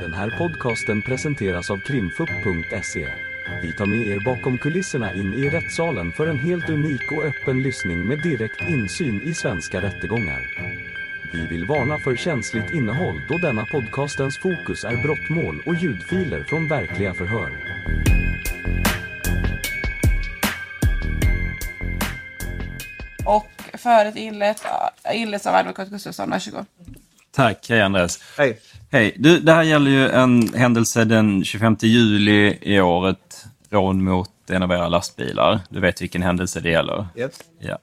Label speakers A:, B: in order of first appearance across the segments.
A: Den här podcasten presenteras av krimfupp.se. Vi tar med er bakom kulisserna in i rättssalen för en helt unik och öppen lyssning med direkt insyn i svenska rättegångar. Vi vill varna för känsligt innehåll då denna podcastens fokus är brottmål och ljudfiler från verkliga förhör.
B: Och föret inleds av advokat Gustafsson. Varsågod.
C: Tack, hej Andreas.
D: Hej.
C: Hej. Du, det här gäller ju en händelse den 25 juli i året. Rån mot en av era lastbilar. Du vet vilken händelse det gäller?
D: Yes.
C: Ja.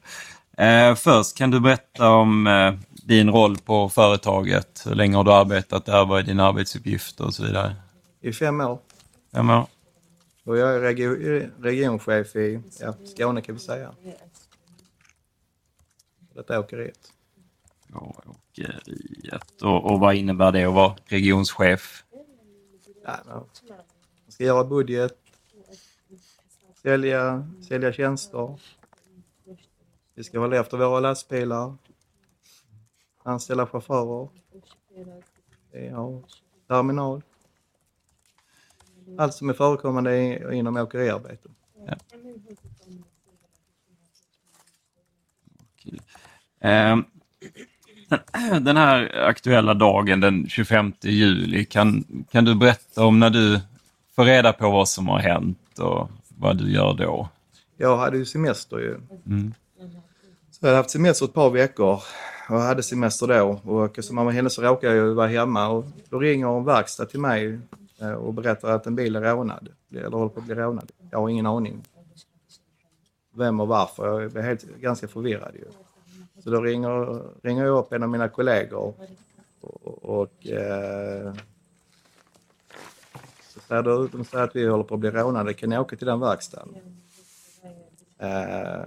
C: Eh, först, kan du berätta om eh, din roll på företaget? Hur länge har du arbetat där? Vad är dina arbetsuppgifter och så vidare?
D: I fem år.
C: Fem år?
D: Och jag är regio regionchef i ja, Skåne kan vi säga. Detta åkeriet.
C: Ja, åkeriet. Och, och vad innebär det att vara regionschef?
D: Ja, man ska göra budget, sälja, sälja tjänster. Vi ska hålla efter våra lastbilar, anställa chaufförer. Vi har terminal. Allt som är förekommande inom åkeriarbete.
C: Eh, den- den här aktuella dagen den 25 juli, kan, kan du berätta om när du får reda på vad som har hänt och vad du gör då?
D: Jag hade ju semester ju.
C: Mm.
D: Så jag hade haft semester ett par veckor och hade semester då. Och som av en händelse råkade jag ju vara hemma och då ringer en verkstad till mig eh, och berättar att en bil är rånad. Eller håller på att bli rånad. Jag har ingen aning vem och varför. Jag blev helt, ganska förvirrad ju. Så då ringer, ringer jag upp en av mina kollegor och, och eh, så säger de, de säger att vi håller på att bli rånade. Kan ni åka till den verkstaden? Eh,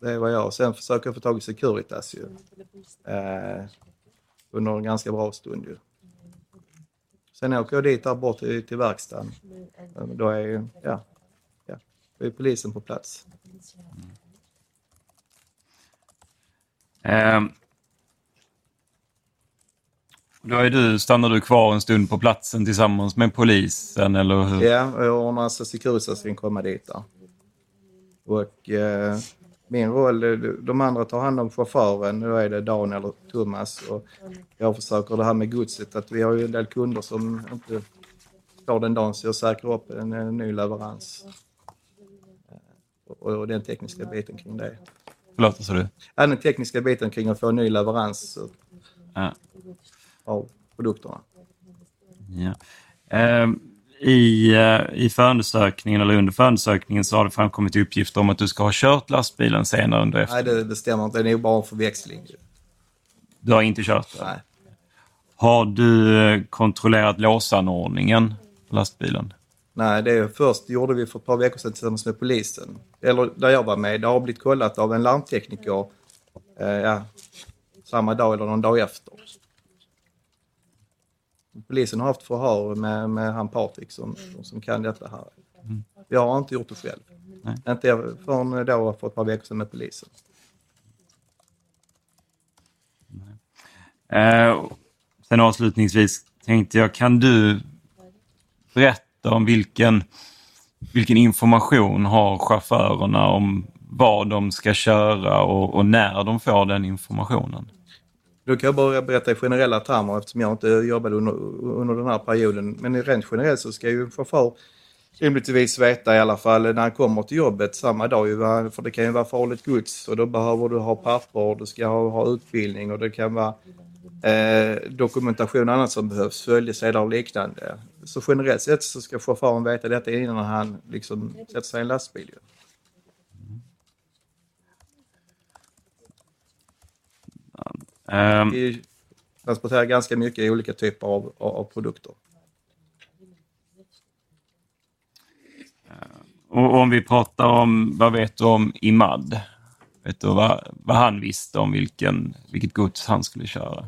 D: det var jag. Sen försöker jag få tag i Securitas ju. Eh, under en ganska bra stund ju. Sen åker jag dit där bort till, till verkstaden. Eh, då är ju, ja, ja, då är polisen på plats.
C: Eh, då är du, stannar du kvar en stund på platsen tillsammans med polisen eller hur?
D: Ja, och jag ordnar alltså så Securitas kan komma dit där. Och eh, min roll, de andra tar hand om chauffören, då är det Dan eller Thomas. Och jag försöker det här med godset, att vi har ju en del kunder som inte tar den dagen, så jag säkrar upp en, en ny leverans. Eh, och, och den tekniska biten kring det.
C: Förlåt, vad sa du?
D: Ja, den tekniska biten kring att få en ny leverans
C: Ja.
D: av produkterna.
C: Ja. Eh, I, I förundersökningen eller under förundersökningen så har det framkommit uppgifter om att du ska ha kört lastbilen senare under
D: Nej,
C: eftermiddagen.
D: det, det stämmer inte. Det är nog bara en förväxling.
C: Du har inte kört den?
D: Nej.
C: Har du eh, kontrollerat låsanordningen på lastbilen?
D: Nej, det först gjorde vi för ett par veckor sedan tillsammans med polisen. Eller där jag var med. Det har blivit kollat av en larmtekniker eh, ja, samma dag eller någon dag efter. Polisen har haft förhör med, med han Patrik som, som kan detta här. Jag har inte gjort det själv.
C: Nej.
D: Inte förrän då för ett par veckor sedan med polisen.
C: Eh, sen avslutningsvis tänkte jag, kan du berätta om vilken, vilken information har chaufförerna om vad de ska köra och, och när de får den informationen?
D: Då kan jag bara berätta i generella termer eftersom jag inte jobbade under, under den här perioden. Men rent generellt så ska ju en chaufför rimligtvis veta i alla fall när han kommer till jobbet samma dag. För det kan ju vara farligt gods och då behöver du ha papper, du ska ha, ha utbildning och det kan vara eh, dokumentation och annat som behövs, följesedlar och liknande. Så generellt sett så ska chauffören veta detta innan han liksom sätter sig i en lastbil.
C: Ehm,
D: Vi transporterar ganska mycket olika typer av, av, av produkter.
C: och om vi pratar om, vad vet du om Imad? Vet du vad, vad han visste om vilken, vilket gods han skulle köra?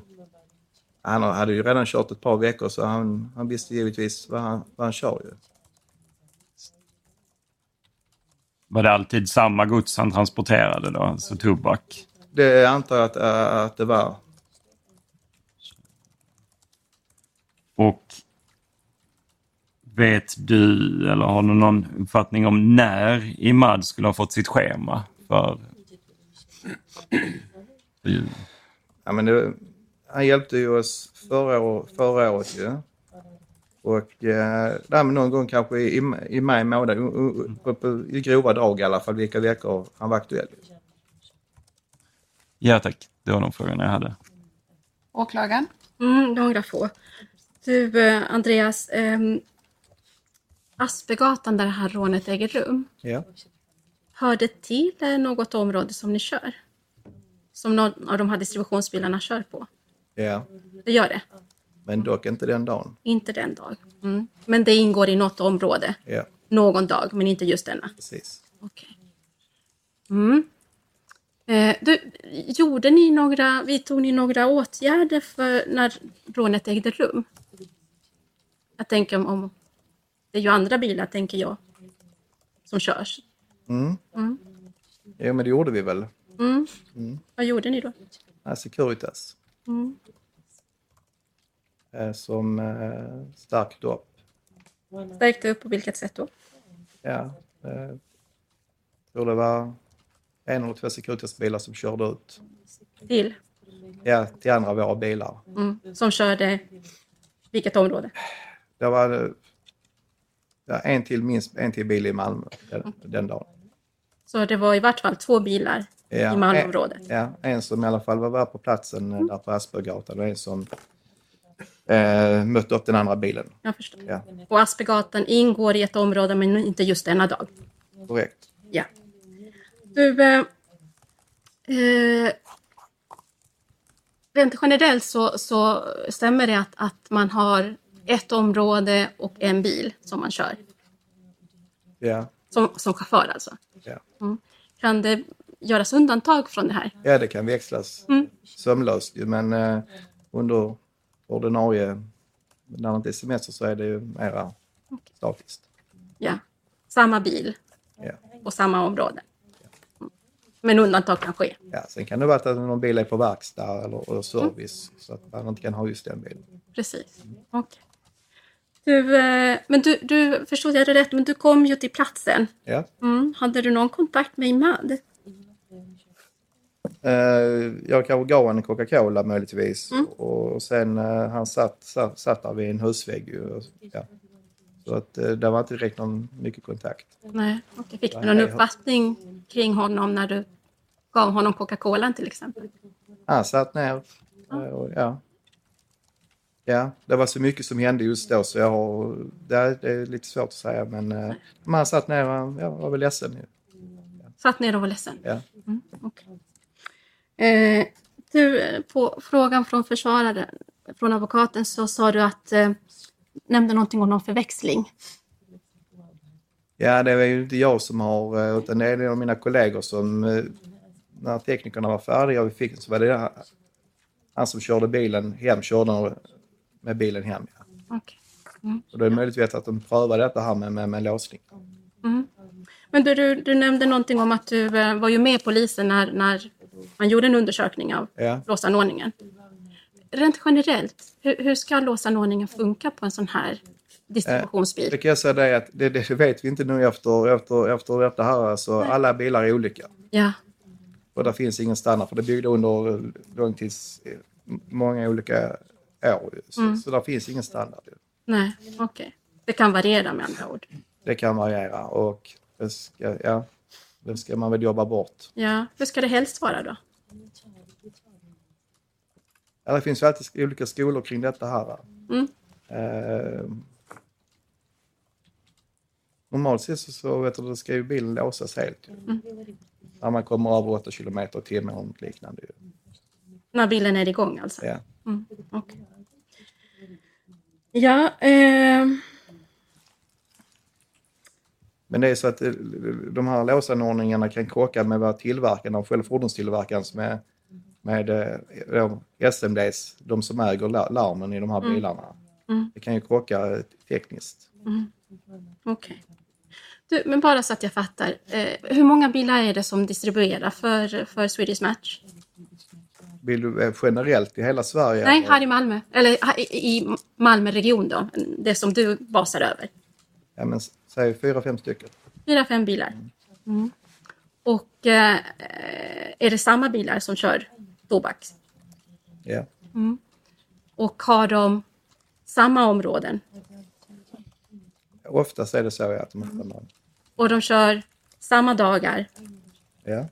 D: Han hade ju redan kört ett par veckor så han, han visste givetvis vad han, vad han kör ju.
C: Var det alltid samma gods han transporterade då, alltså tobak?
D: Det antar jag att, att det var.
C: Vet du eller har du någon uppfattning om när Imad skulle ha fått sitt schema för... för
D: Ja, men det, han hjälpte ju oss förra, år, förra året ju. Och eh, där någon gång kanske i, i maj månad, på- i grova drag i alla fall, vilka veckor han var aktuell.
C: Ja tack, det var de frågorna jag hade.
B: Åklagaren?
E: Mm, några få. Du, eh, Andreas. ehm, Aspegatan där det här rånet äger rum.
D: Ja.
E: Hör det till eh, något område som ni kör? Som någon av de här distributionsbilarna kör på?
D: Ja,
E: Det gör det?
D: men dock inte den dagen.
E: Inte den dag. Mm. Men det ingår i något område?
D: Ja,
E: Någon dag, men inte just denna?
D: precis.
E: Okej. Mm. Eh, du, gjorde ni några, vidtog ni några åtgärder för när rånet ägde rum? Jag tänker om, om det är ju andra bilar, tänker jag, som körs.
D: Mm.
E: Mm.
D: Jo, men det gjorde vi väl.
E: Mm. Vad gjorde ni då?
D: Ja, Securitas.
E: Mm.
D: Eh, som eh, stärkte upp.
E: Stärkte upp på vilket sätt då?
D: Ja, eh, tror det var en eller två Securitas-bilar som körde ut
E: Till?
D: ja, till andra våra bilar.
E: Mm. Som körde vilket område?
D: Det var ja, en till, minst en till bil i Malmö den, den dagen.
E: Så det var i vart fall två bilar
D: Ja,
E: i Malmöområdet.
D: Ja, en som i alla fall var på platsen eh, där på Aspergatan och en som eh, mötte upp den andra bilen.
E: Jag förstår.
D: Ja,
E: Och Aspegatan ingår i ett område, men inte just denna dag.
D: korrekt.
E: Ja. Du, eh, eh, rent generellt så, så stämmer det att, att man har ett område och en bil som man kör.
D: Ja,
E: Som, som chaufför alltså.
D: ja.
E: Mm. Kan det göras undantag från det här?
D: ja, det kan växlas
E: Mm.
D: sömlöst ju, men eh, under ordinarie, när det inte är semester så är det ju mera statiskt.
E: Ja. Samma bil
D: Ja.
E: och samma område. Mm. Men undantag kan ske.
D: Ja, sen kan det vara att någon bil är på verkstad eller, eller service så att man inte kan ha just den bilen.
E: Precis. Okej. Du, eh, men du, du förstod jag det rätt, men du kom ju till platsen.
D: Ja.
E: Mm. Hade du någon kontakt med Imad?
D: Eh, jag kanske gav honom en Coca-Cola möjligtvis.
E: Mm.
D: Och sen eh, han satt, satt, satt där vid en husvägg. och- Ja. Så att eh, det var inte direkt någon mycket kontakt.
E: Nej. Okay. Fick du någon uppfattning kring honom när du gav honom Coca-Cola till exempel?
D: Han satt ner. Och, ja. ja, det var så mycket som hände just då så jag har, det, är, lite svårt att säga men, han satt ner och jag var väl ledsen. ju.
E: Satt ner och var ledsen?
D: Ja.
E: Mm, okej. Eh, du, på frågan från försvararen, från advokaten, så sa du att eh, nämnde någonting om någon förväxling.
D: Ja, det var ju inte jag som har, eh, utan det är en av mina kollegor som, eh, när teknikerna var färdiga och vi fick så var det han som körde bilen hem, körde med bilen hem. Ja.
E: Okej.
D: Och då är det möjligtvis att de prövar detta här med, med, med låsning.
E: Mm. Men du, du, du nämnde någonting om att du eh, var ju med polisen när, när man gjorde en undersökning av
D: Ja.
E: låsanordningen. Rent generellt, hur, hur ska låsanordningen funka på en sån här distributionsbil?
D: Det kan jag säga det att det, det vet vi inte nu efter, efter, efter detta här. Alltså, alla bilar är olika.
E: Ja,
D: Och det finns ingen standard för det byggde under långtids, många olika år. Så, så det finns ingen standard.
E: nej, okej. Det kan variera med andra ord.
D: Det kan variera och ska, ja, det ska man väl jobba bort.
E: Ja, hur ska det helst vara då?
D: Ja, det finns ju alltid olika skolor kring detta här.
E: Mm.
D: Eh, normalt sett så, så vet du, ska ju bilen låsas helt.
E: Mm.
D: När man kommer över 8 kilometer i timmen och liknande.
E: När bilen är igång alltså?
D: Ja.
E: Mm, okej. Ja, eh,
D: Men det är så att eh, de här låsanordningarna kan krocka med vad tillverkarna, själva fordonstillverkaren som är med eh, de SMDs, de som äger la- larmen i de här bilarna.
E: Mm.
D: Det kan ju krocka eh, tekniskt.
E: okej. Du, men bara så att jag fattar. Eh, hur många bilar är det som distribuerar för, för Swedish Match?
D: Vill du generellt i hela Sverige?
E: Nej, här i Malmö. Eller i, i Malmö region då. Det som du basar över.
D: Ja, men säg fyra, fem stycken.
E: Fyra, fem bilar. Mm. Och eh, är det samma bilar som kör tobak?
D: Ja.
E: Och har de samma områden?
D: Oftast är det så att de har samma.
E: Och de kör samma dagar?
D: Ja.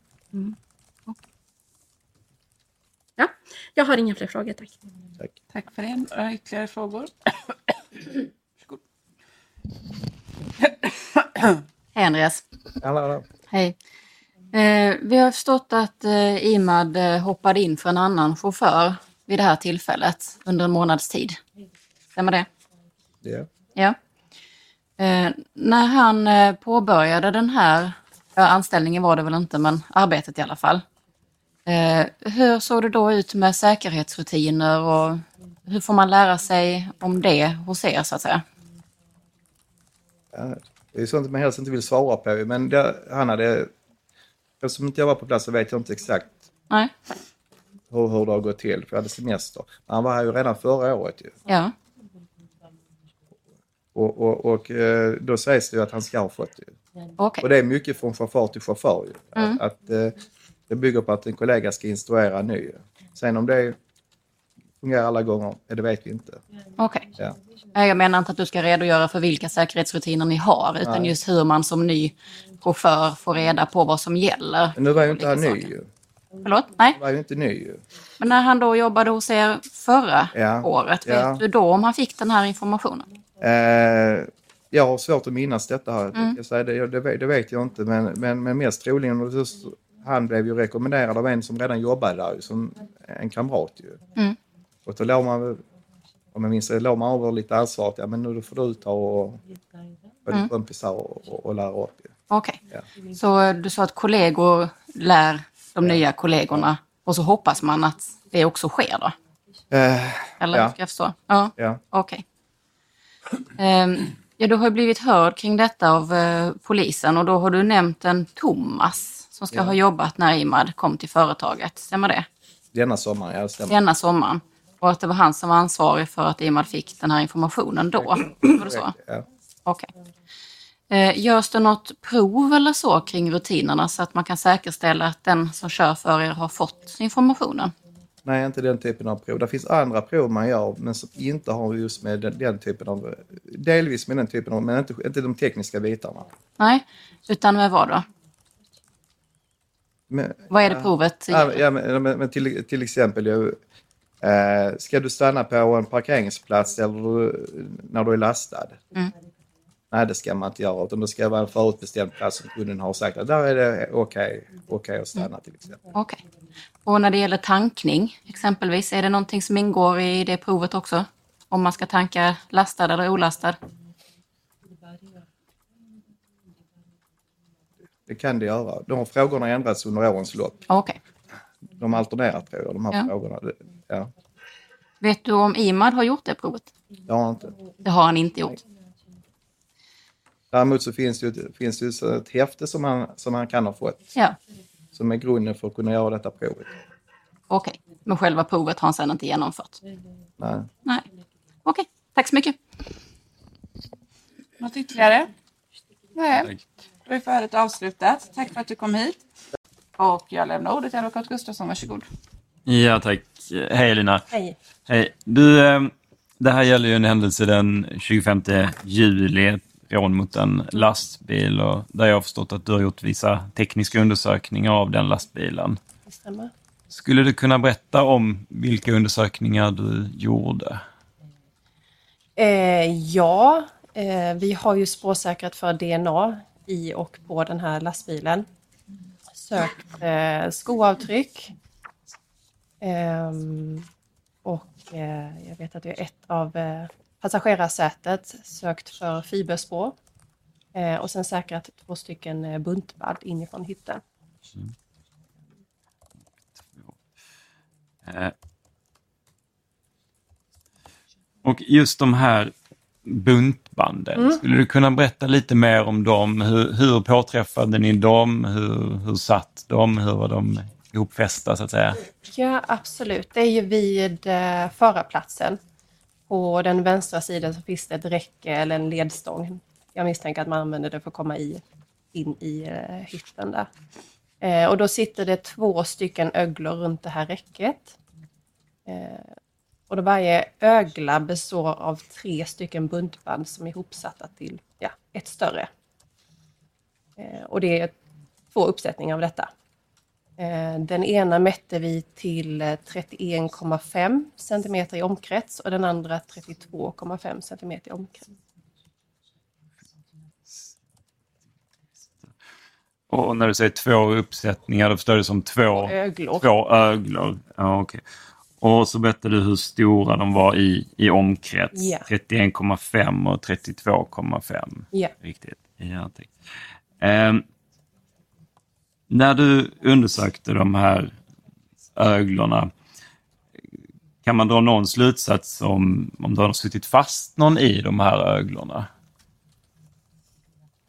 E: Ja, jag har inga fler frågor tack.
D: Tack.
B: Tack för det. Några ytterligare frågor? Varsågod.
F: Hej Andreas.
D: Alla, alla.
F: Hej. Eh, vi har förstått att eh, Imad eh, hoppade in för en annan chaufför vid det här tillfället under en månads tid. Stämmer det?
D: Ja.
F: Ja. Eh, när han eh, påbörjade den här, ja, anställningen var det väl inte, men arbetet i alla fall. Eh, hur såg det då ut med säkerhetsrutiner och hur får man lära sig om det hos er så att säga?
D: Det är sånt man helst inte vill svara på. Men det, han hade... Eftersom inte jag var på plats så vet jag inte exakt
F: Nej?
D: hur, hur det har gått till. För jag hade semester. Men Han var här ju redan förra året ju.
F: Ja.
D: Och, och, och eh, då sägs det ju att han ska ha fått det.
F: Okej.
D: Och det är mycket från chaufför till chaufför. Ju. Att, att, eh, det bygger på att en kollega ska instruera en ny. Sen om det fungerar alla gånger, det vet vi inte.
F: Okej.
D: Ja.
F: Nej, Jag menar inte att du ska redogöra för vilka säkerhetsrutiner ni har, utan
D: Nej.
F: just hur man som ny chaufför får reda på vad som gäller.
D: Men nu var ju inte han ny ju.
F: Förlåt? Nej,
D: Han var ju inte ny ju.
F: men när han då jobbade hos er förra
D: Ja.
F: året,
D: Ja.
F: vet du då om han fick den här informationen?
D: Eh, jag har svårt att minnas detta här.
F: Mm.
D: Jag det, det, vet- det vet jag inte, men, men, men mest troligen. Han blev ju rekommenderad av en som redan jobbade där, som en kamrat. Ju.
F: Mm.
D: Och då låg man, om jag minns det, låg man över lite ansvar. att, Ja, men nu får du ta och vara
F: Mm.
D: kompisar och, och, och lära upp.
F: Okej.
D: Ja.
F: Så du sa att kollegor lär de nya kollegorna och så hoppas man att det också sker då?
D: Eh,
F: Eller
D: Ja.
F: ska jag förstå? Ja,
D: ja.
F: okej. Ehm, ja, du har blivit hörd kring detta av eh, polisen och då har du nämnt en Thomas som ska
D: Ja.
F: ha jobbat när Imad kom till företaget. Stämmer det?
D: Denna sommar, ja det stämmer.
F: Denna sommaren. Och att det var han som var ansvarig för att Imad fick den här informationen då. Var det så?
D: Ja.
F: Okej. Eh, görs det något prov eller så kring rutinerna så att man kan säkerställa att den som kör för er har fått informationen?
D: Nej, inte den typen av prov. Det finns andra prov man gör, men som inte har just med den, den typen av... Delvis med den typen av, men inte, inte de tekniska bitarna.
F: Nej, utan med vad då?
D: Men,
F: Vad är det provet
D: Ja,
F: gäller?
D: ja, men, men till, till exempel, ju, eh, ska du stanna på en parkeringsplats eller när du är lastad?
F: Mm.
D: Nej, det ska man inte göra. Utan det ska vara en förutbestämd plats som kunden har sagt att där är det okej okej att stanna till exempel.
F: Okej. Och när det gäller tankning exempelvis, är det någonting som ingår i det provet också? Om man ska tanka lastad eller olastad?
D: Det kan det göra. De frågorna har ändrats under årens lopp.
F: Okej.
D: De har alternerat tror jag, de här
F: Ja.
D: frågorna. Det, ja,
F: Vet du om Imad har gjort det provet?
D: det har han inte.
F: Det har han inte gjort.
D: Däremot så finns det finns det ett häfte som han, som han kan ha fått.
F: Ja,
D: Som är grunden för att kunna göra detta provet.
F: okej. Men själva provet har han sedan inte genomfört?
D: Nej.
F: Nej. Okej, tack så mycket.
B: Något ytterligare? Nej. Då är förhöret avslutat. Tack för att du kom hit. Och jag lämnar ordet till advokat Gustafsson. Varsågod.
C: Ja, tack. Hej Elina.
F: Hej.
C: Hej. Du, eh, det här gäller ju en händelse den 25 juli, rån mot en lastbil och där jag har förstått att du har gjort vissa tekniska undersökningar av den lastbilen.
G: Det stämmer.
C: Skulle du kunna berätta om vilka undersökningar du gjorde?
G: Eh, ja, eh, vi har ju spårsäkrat för DNA i och på den här lastbilen. Sökt eh, skoavtryck. Ehm, och eh, jag vet att det är ett av eh, passagerarsätet sökt för fiberspår. Eh, och sen säkrat två stycken eh, buntband inifrån hytten. Mm.
C: Eh. Och just de här buntbanden, skulle du kunna berätta lite mer om dem? Hur, hur påträffade ni dem? Hur, hur satt de? Hur var de ihopfästa så att säga?
G: Ja, absolut. Det är ju vid eh, förarplatsen. På den vänstra sidan så finns det ett räcke eller en ledstång jag misstänker att man använder det för att komma i, in i eh, hytten där. Eh, och då sitter det två stycken öglor runt det här räcket. Eh, och då varje ögla består av tre stycken buntband som är ihopsatta till ja, ett större. Eh, och det är två uppsättningar av detta. Eh, Den ena mätte vi till eh, 31,5 cm i omkrets och den andra 32,5 cm i omkrets.
C: Och när du säger två uppsättningar, då förstår du som två,
G: Öglor.
C: två öglor. Ja, okej. Och så berättade du hur stora de var i, i omkrets.
G: Ja.
C: 31,5 och 32,5.
G: Ja.
C: Riktigt. Ja. Ehm, när du undersökte de här öglorna, kan man dra någon slutsats om, om det har suttit fast någon i de här öglorna?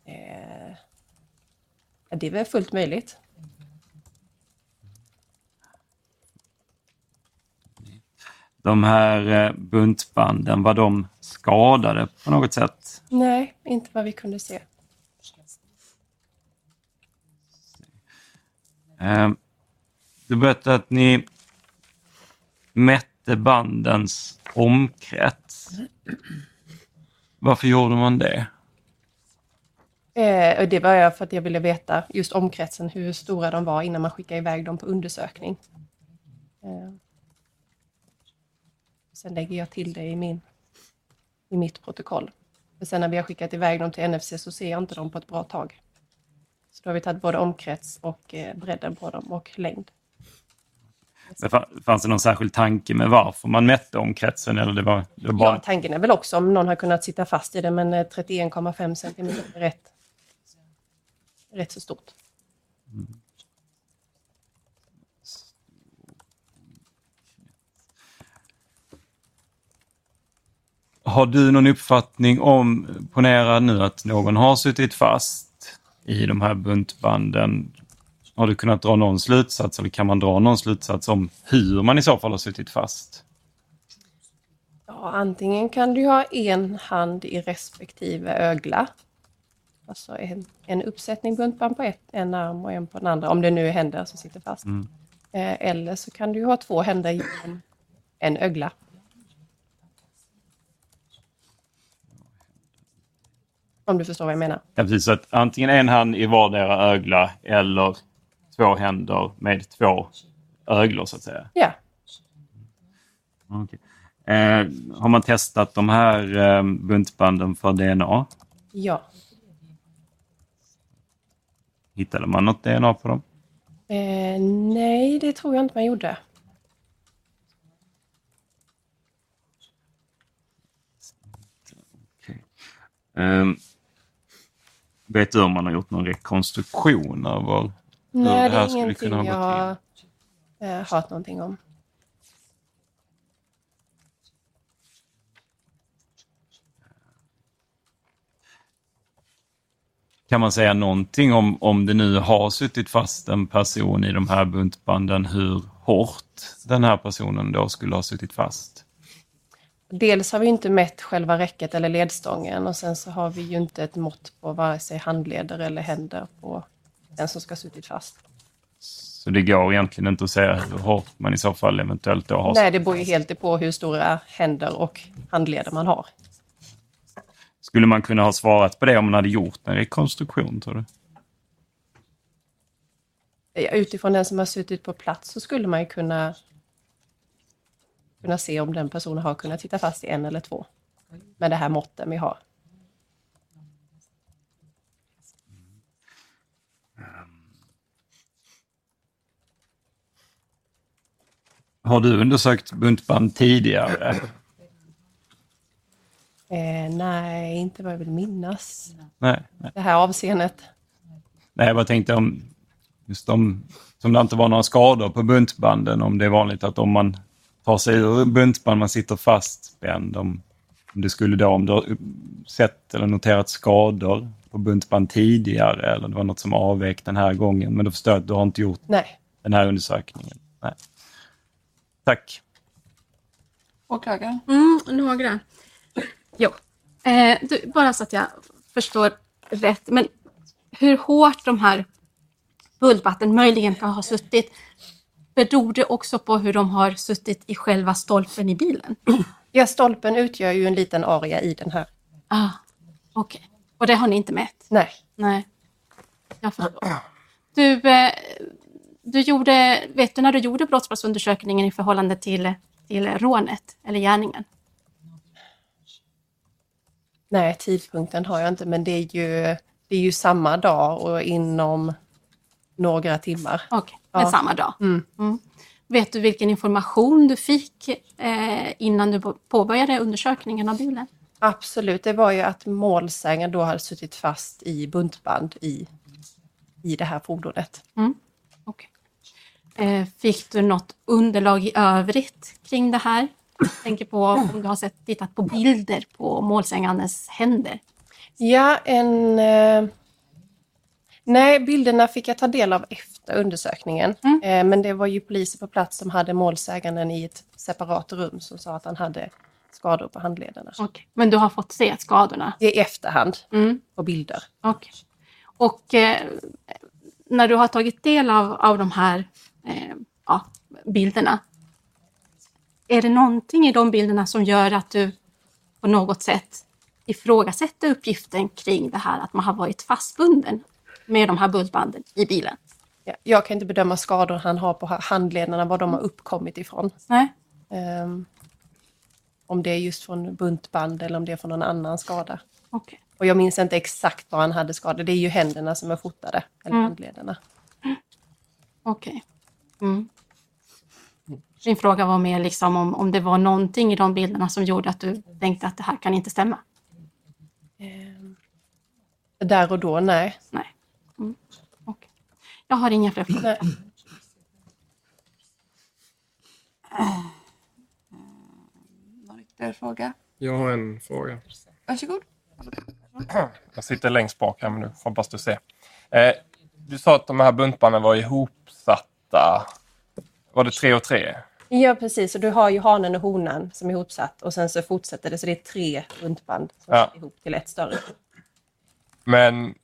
G: Eh, det är väl fullt möjligt.
C: De här eh, buntbanden, var de skadade på något sätt?
G: Nej, inte vad vi kunde se.
C: Eh, Du berättade att ni mätte bandens omkrets. Varför gjorde man det?
G: Eh, och det var jag för att jag ville veta just omkretsen, hur stora de var innan man skickade iväg dem på undersökning. Eh, sen lägger jag till det i, min, i mitt protokoll. För sen när vi har skickat iväg dem till NFC så ser jag inte dem på ett bra tag. Så då har vi tagit både omkrets och eh, bredden på dem och längd.
C: Det fa- Fanns det någon särskild tanke med varför man mätte omkretsen? Eller det var, det var bara...
G: Ja, tanken är väl också om någon har kunnat sitta fast i det, men eh, 31,5 centimeter är rätt, rätt så stort.
C: Har du någon uppfattning om, ponera nu att någon har suttit fast i de här buntbanden. Har du kunnat dra någon slutsats eller kan man dra någon slutsats om hur man i så fall har suttit fast?
G: Ja, antingen kan du ha en hand i respektive ögla. Alltså en, en uppsättning buntband på ett, en arm och en på den andra, om det nu är händer som sitter fast.
C: Mm.
G: Eh, eller så kan du ha två händer i en, en ögla. Om du förstår vad jag menar.
C: Ja, precis, så att antingen en hand i vardera ögla eller två händer med två öglor så att säga.
G: Ja,
C: Okej. Eh, har man testat de här eh, buntbanden för DNA?
G: ja.
C: Hittade man något DNA på dem?
G: Eh, nej, det tror jag inte man gjorde.
C: Ehm, vet du om man har gjort någon rekonstruktion över hur
G: Nej,
C: det
G: det
C: här
G: är
C: skulle
G: ingenting
C: kunna ha
G: jag
C: gått till?
G: har eh, hört någonting om.
C: Kan man säga någonting om, om det nu har suttit fast en person i de här buntbanden, hur hårt den här personen då skulle ha suttit fast?
G: Dels har vi inte mätt själva räcket eller ledstången och sen så har vi ju inte ett mått på vare sig handleder eller händer på den som ska ha suttit fast.
C: Så det går egentligen inte att säga hur hårt man i så fall eventuellt då har
G: Nej, det beror ju helt på hur stora händer och handleder man har.
C: Skulle man kunna ha svarat på det om man hade gjort en rekonstruktion, tror du?
G: Ja, Utifrån den som har suttit på plats så skulle man ju kunna, kunna se om den personen har kunnat sitta fast i en eller två. Med det här måtten vi har.
C: Har du undersökt buntband tidigare?
G: Eh, nej, inte vad jag vill minnas.
C: Nej, nej.
G: Det här avseendet.
C: nej, jag bara tänkte om just de, som det inte var några skador på buntbanden, om det är vanligt att om man tar sig ur buntband, man sitter fastspänd, om, om det skulle då, om du har sett eller noterat skador på buntband tidigare eller det var något som avvek den här gången, men då förstår jag att du har inte gjort
G: Nej.
C: den här undersökningen. Nej. Tack.
B: Åklagaren?
E: Mm, några. Jo. Eh, du, bara så att jag förstår rätt, men hur hårt de här bultvatten möjligen kan ha suttit beror det också på hur de har suttit i själva stolpen i bilen?
G: Ja, stolpen utgör ju en liten area i den här.
E: Ah, Okej, och det har ni inte mätt?
G: Nej.
E: Nej, jag förstår. Du, eh, du gjorde, vet du när du gjorde brottsplatsundersökningen i förhållande till, till rånet eller gärningen?
G: Nej, tidpunkten har jag inte, men det är ju, det är ju samma dag och inom några timmar.
E: Okej,
G: Ja.
E: men samma dag.
G: Mm.
E: Vet du vilken information du fick eh, innan du påbörjade undersökningen av bilen?
G: Absolut, det var ju att målsägaren då hade suttit fast i buntband i, i det här fordonet.
E: Okej. Eh, fick du något underlag i övrigt kring det här? Jag tänker på om du har sett, tittat på bilder på målsägandens händer.
G: Ja, en... Eh, nej, bilderna fick jag ta del av efter undersökningen.
E: Mm.
G: Eh, men det var ju poliser på plats som hade målsäganden i ett separat rum som sa att han hade skador på handlederna.
E: Okej. Men du har fått se skadorna?
G: I efterhand,
E: Mm.
G: på bilder.
E: Okej. Och eh, när du har tagit del av, av de här eh, ja, bilderna, är det någonting i de bilderna som gör att du på något sätt ifrågasätter uppgiften kring det här att man har varit fastbunden med de här bultbanden i bilen?
G: Ja, jag kan inte bedöma skador han har på handlederna, var de har uppkommit ifrån.
E: Nej?
G: Ehm, om det är just från buntband eller om det är från någon annan skada.
E: Okej.
G: Och jag minns inte exakt vad han hade skador. Det är ju händerna som är fotade, eller
E: Mm.
G: handlederna.
E: Okej. Mm. Min fråga var mer liksom om, om det var någonting i de bilderna som gjorde att du tänkte att det här kan inte stämma.
G: Ehm, där och då, nej.
E: Nej. Jag har inga fler frågor.
B: Någon ytterligare fråga?
H: Jag har en fråga.
B: Varsågod.
H: Jag sitter längst bak här, men nu hoppas du ser. Eh, du sa att de här buntbanden var ihopsatta. Var det tre och tre?
G: Ja, precis. Och du har ju hanen och honan som är ihopsatt och sen så fortsätter det, så det är tre buntband som
H: Ja.
G: ihop till ett större.
H: Men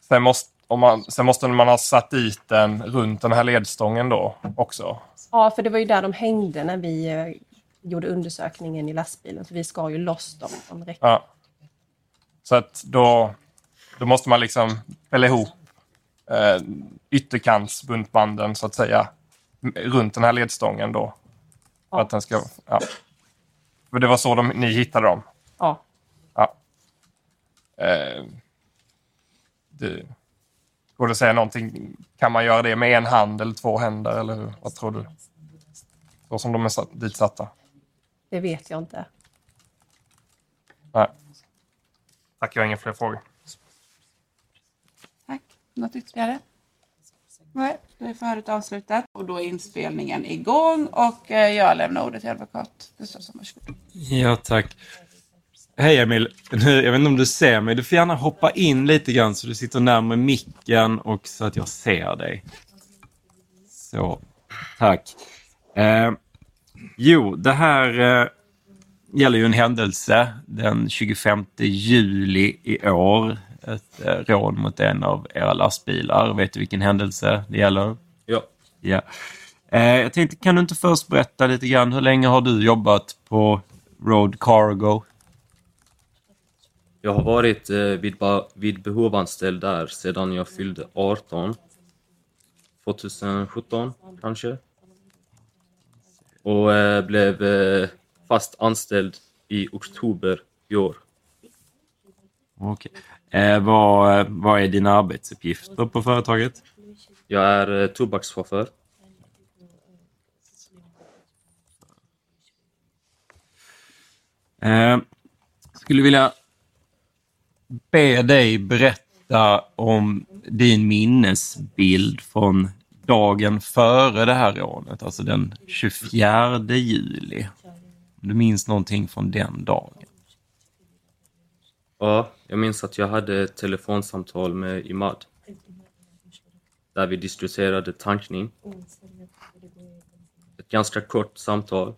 H: sen måste, om man, sen måste man ha satt dit den runt den här ledstången då också.
G: Ja, för det var ju där de hängde när vi eh, gjorde undersökningen i lastbilen, så vi skar ju loss dem från räcket.
H: Ja. Så att då, då måste man liksom fälla ihop eh, ytterkantsbuntbanden så att säga runt den här ledstången då. För
G: Ja.
H: att den ska, ja. För det var så de, ni hittade dem?
G: Ja.
H: Ja. Eh, det, går det att säga någonting? Kan man göra det med en hand eller två händer? Eller hur? vad tror du? Så som de är satt, ditsatta?
G: Det vet jag inte.
H: Nej. Tack, jag har inga fler frågor.
B: Tack. Något ytterligare? Nej, då är förhöret avslutat och då är inspelningen igång och eh, jag lämnar ordet till advokat Gustafsson. Varsågod.
C: Ja, tack. Hej Emil, nu, jag vet inte om du ser mig. Du får gärna hoppa in lite grann så du sitter närmare micken och så att jag ser dig. Så, tack. Eh, jo, det här eh, gäller ju en händelse den 25 juli i år. Ett eh, rån mot en av era lastbilar. Vet du vilken händelse det gäller?
I: Ja.
C: Ja. Eh, jag tänkte, kan du inte först berätta lite grann, hur länge har du jobbat på Road Cargo?
I: Jag har varit eh, vid, vid behov anställd där sedan jag fyllde 18. 2017 kanske. Och eh, blev eh, fast anställd i oktober i år.
C: Okej. Eh, vad, vad är dina arbetsuppgifter på företaget?
I: Jag är eh, tobakschaufför.
C: Skulle vilja be dig berätta om din minnesbild från dagen före det här rånet, alltså den 24 juli. Om du minns någonting från den dagen?
I: Ja, jag minns att jag hade ett telefonsamtal med Imad. Där vi diskuterade tankning. Ett ganska kort samtal.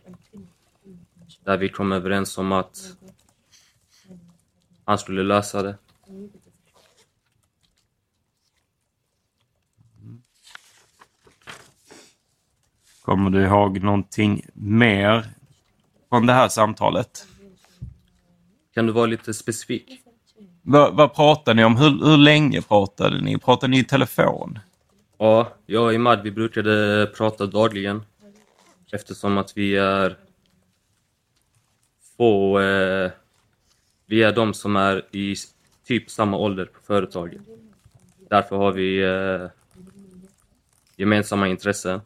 I: Där vi kom överens om att han skulle lösa det.
C: Kommer du ihåg någonting mer från det här samtalet?
I: Kan du vara lite specifik?
C: Vad, vad pratade ni om? Hur, hur länge pratade ni? Pratade ni i telefon?
I: Ja, jag och Imad vi brukade prata dagligen eftersom att vi är få... Eh, vi är de som är i typ samma ålder på företaget. Därför har vi eh, gemensamma intressen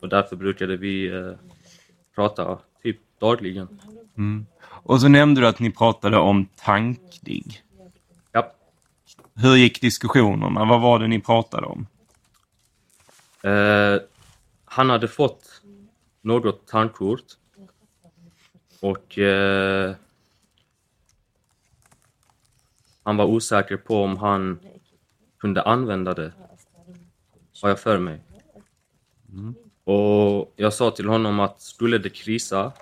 I: och därför brukade vi eh, prata typ dagligen.
C: Och så nämnde du att ni pratade om tankning.
I: Ja.
C: Hur gick diskussionerna? Vad var det ni pratade om?
I: Eh, han hade fått något tandkort och eh, han var osäker på om han kunde använda det, har jag för mig. Och jag sa till honom att skulle det krisa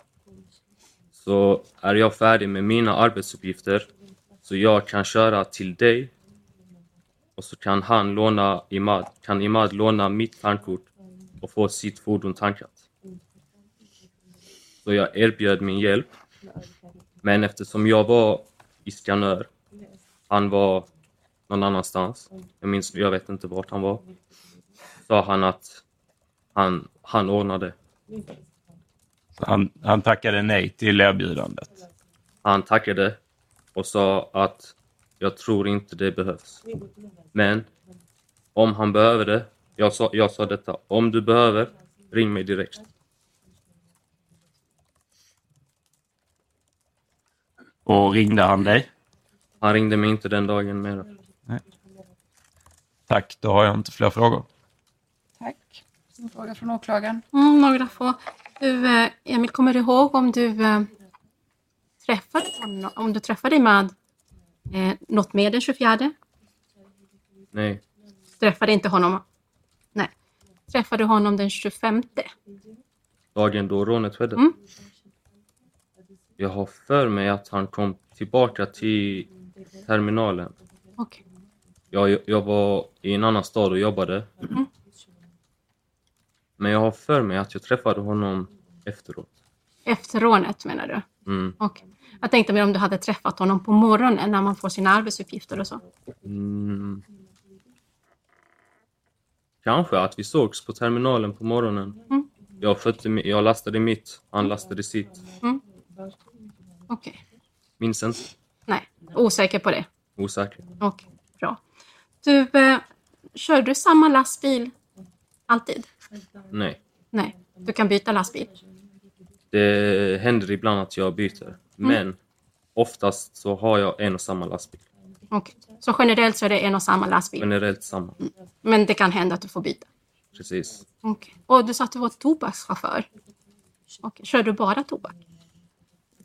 I: så är jag färdig med mina arbetsuppgifter så jag kan köra till dig och så kan han låna Imad, kan Imad låna mitt tandkort och få sitt fordon tankat. Så jag erbjöd min hjälp. Men eftersom jag var i Skanör, han var någon annanstans, jag minns, jag vet inte vart han var, sa han att han, han ordnade.
C: Han, han tackade nej till erbjudandet.
I: Han tackade och sa att jag tror inte det behövs. Men om han behöver det, jag sa, jag sa detta, om du behöver, ring mig direkt.
C: Och ringde han dig?
I: Han ringde mig inte den dagen mer.
C: Tack, då har jag inte fler frågor.
B: Tack. En fråga från åklagaren.
E: Mm, några få. Du, eh, Emil, kommer du ihåg om du eh, träffade honom, om du träffade med eh, något mer den 24?
I: Nej,
E: Träffade inte honom? Nej. Träffade du honom den 25?
I: dagen då rånet skedde.
E: Mm.
I: Jag har för mig att han kom tillbaka till terminalen.
E: Okej.
I: Jag, jag var i en annan stad och jobbade.
E: Mm.
I: Men jag har för mig att jag träffade honom efteråt.
E: Efter rånet menar du?
I: Mm.
E: Okej. Jag tänkte mer om du hade träffat honom på morgonen när man får sina arbetsuppgifter och så.
I: Mm. Kanske att vi sågs på terminalen på morgonen.
E: Mm.
I: Jag, mi- jag lastade mitt, han lastade sitt.
E: Okej.
I: Minns inte.
E: Nej, osäker på det.
I: Osäker.
E: Okej, bra. Du, eh, kör du samma lastbil alltid?
I: Nej.
E: Nej, du kan byta lastbil.
I: Det händer ibland att jag byter. Men oftast så har jag en och samma lastbil.
E: Okej. Så generellt så är det en och samma lastbil.
I: Generellt samma.
E: Men det kan hända att du får byta.
I: Precis.
E: Okej. Och du sa att du var tobakschaufför. Okej. Kör du bara tobak?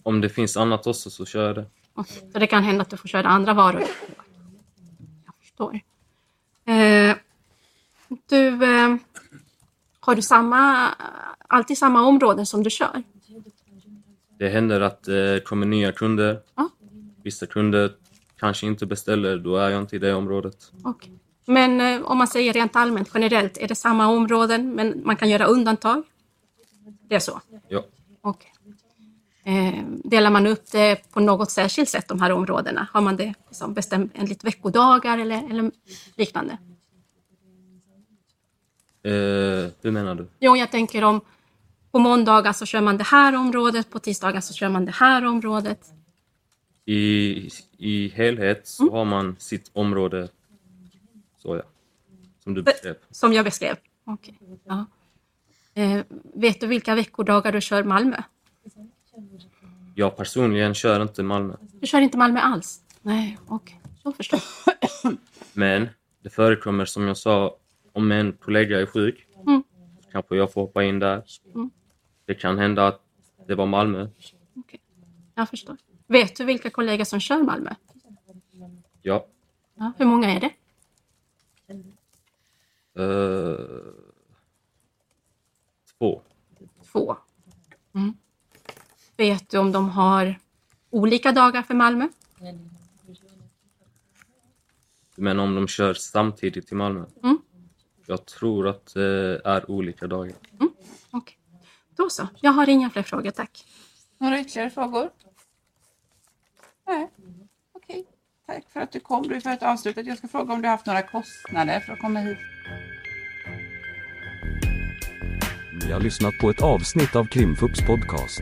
I: Om det finns annat också så kör jag det.
E: Så det kan hända att du får köra andra varor? Jag förstår. Eh, du, eh, har du samma, alltid samma områden som du kör?
I: Det händer att det kommer nya kunder.
E: Ja.
I: Vissa kunder kanske inte beställer, då är jag inte i det området.
E: Okej. Men eh, om man säger rent allmänt, generellt, är det samma områden men man kan göra undantag? Det är så?
I: Ja.
E: Okej. Eh, delar man upp det på något särskilt sätt, de här områdena? Har man det liksom bestämt enligt veckodagar eller, eller liknande?
I: Eh, hur menar du?
E: Jo, jag tänker om på måndagar så kör man det här området, på tisdagar så kör man det här området.
I: I, I helhet så har man sitt område, så ja. Som du beskrev.
E: Som jag beskrev. Okej. Ja. Eh, vet du vilka veckodagar du kör Malmö?
I: Jag personligen kör inte Malmö.
E: Du kör inte Malmö alls? Nej, okej. Då förstår jag.
I: Men det förekommer som jag sa, om en kollega är sjuk,
E: Mm.
I: så kanske jag får hoppa in där.
E: Mm.
I: Det kan hända att det var Malmö.
E: Okej. Jag förstår. Vet du vilka kollegor som kör Malmö?
I: Ja.
E: Ja, hur många är det?
I: Eh, två.
E: Två. Mm. Vet du om de har olika dagar för Malmö?
I: Men om de kör samtidigt till Malmö?
E: Mm.
I: Jag tror att det är olika dagar.
E: Okej. Då så. Jag har inga fler frågor, tack.
B: Några ytterligare frågor? Nej. Okej. Tack för att du kom. Du är för att avslutat. Jag ska fråga om du har haft några kostnader för att komma hit.
A: Ni har lyssnat på ett avsnitt av Krimfupps podcast.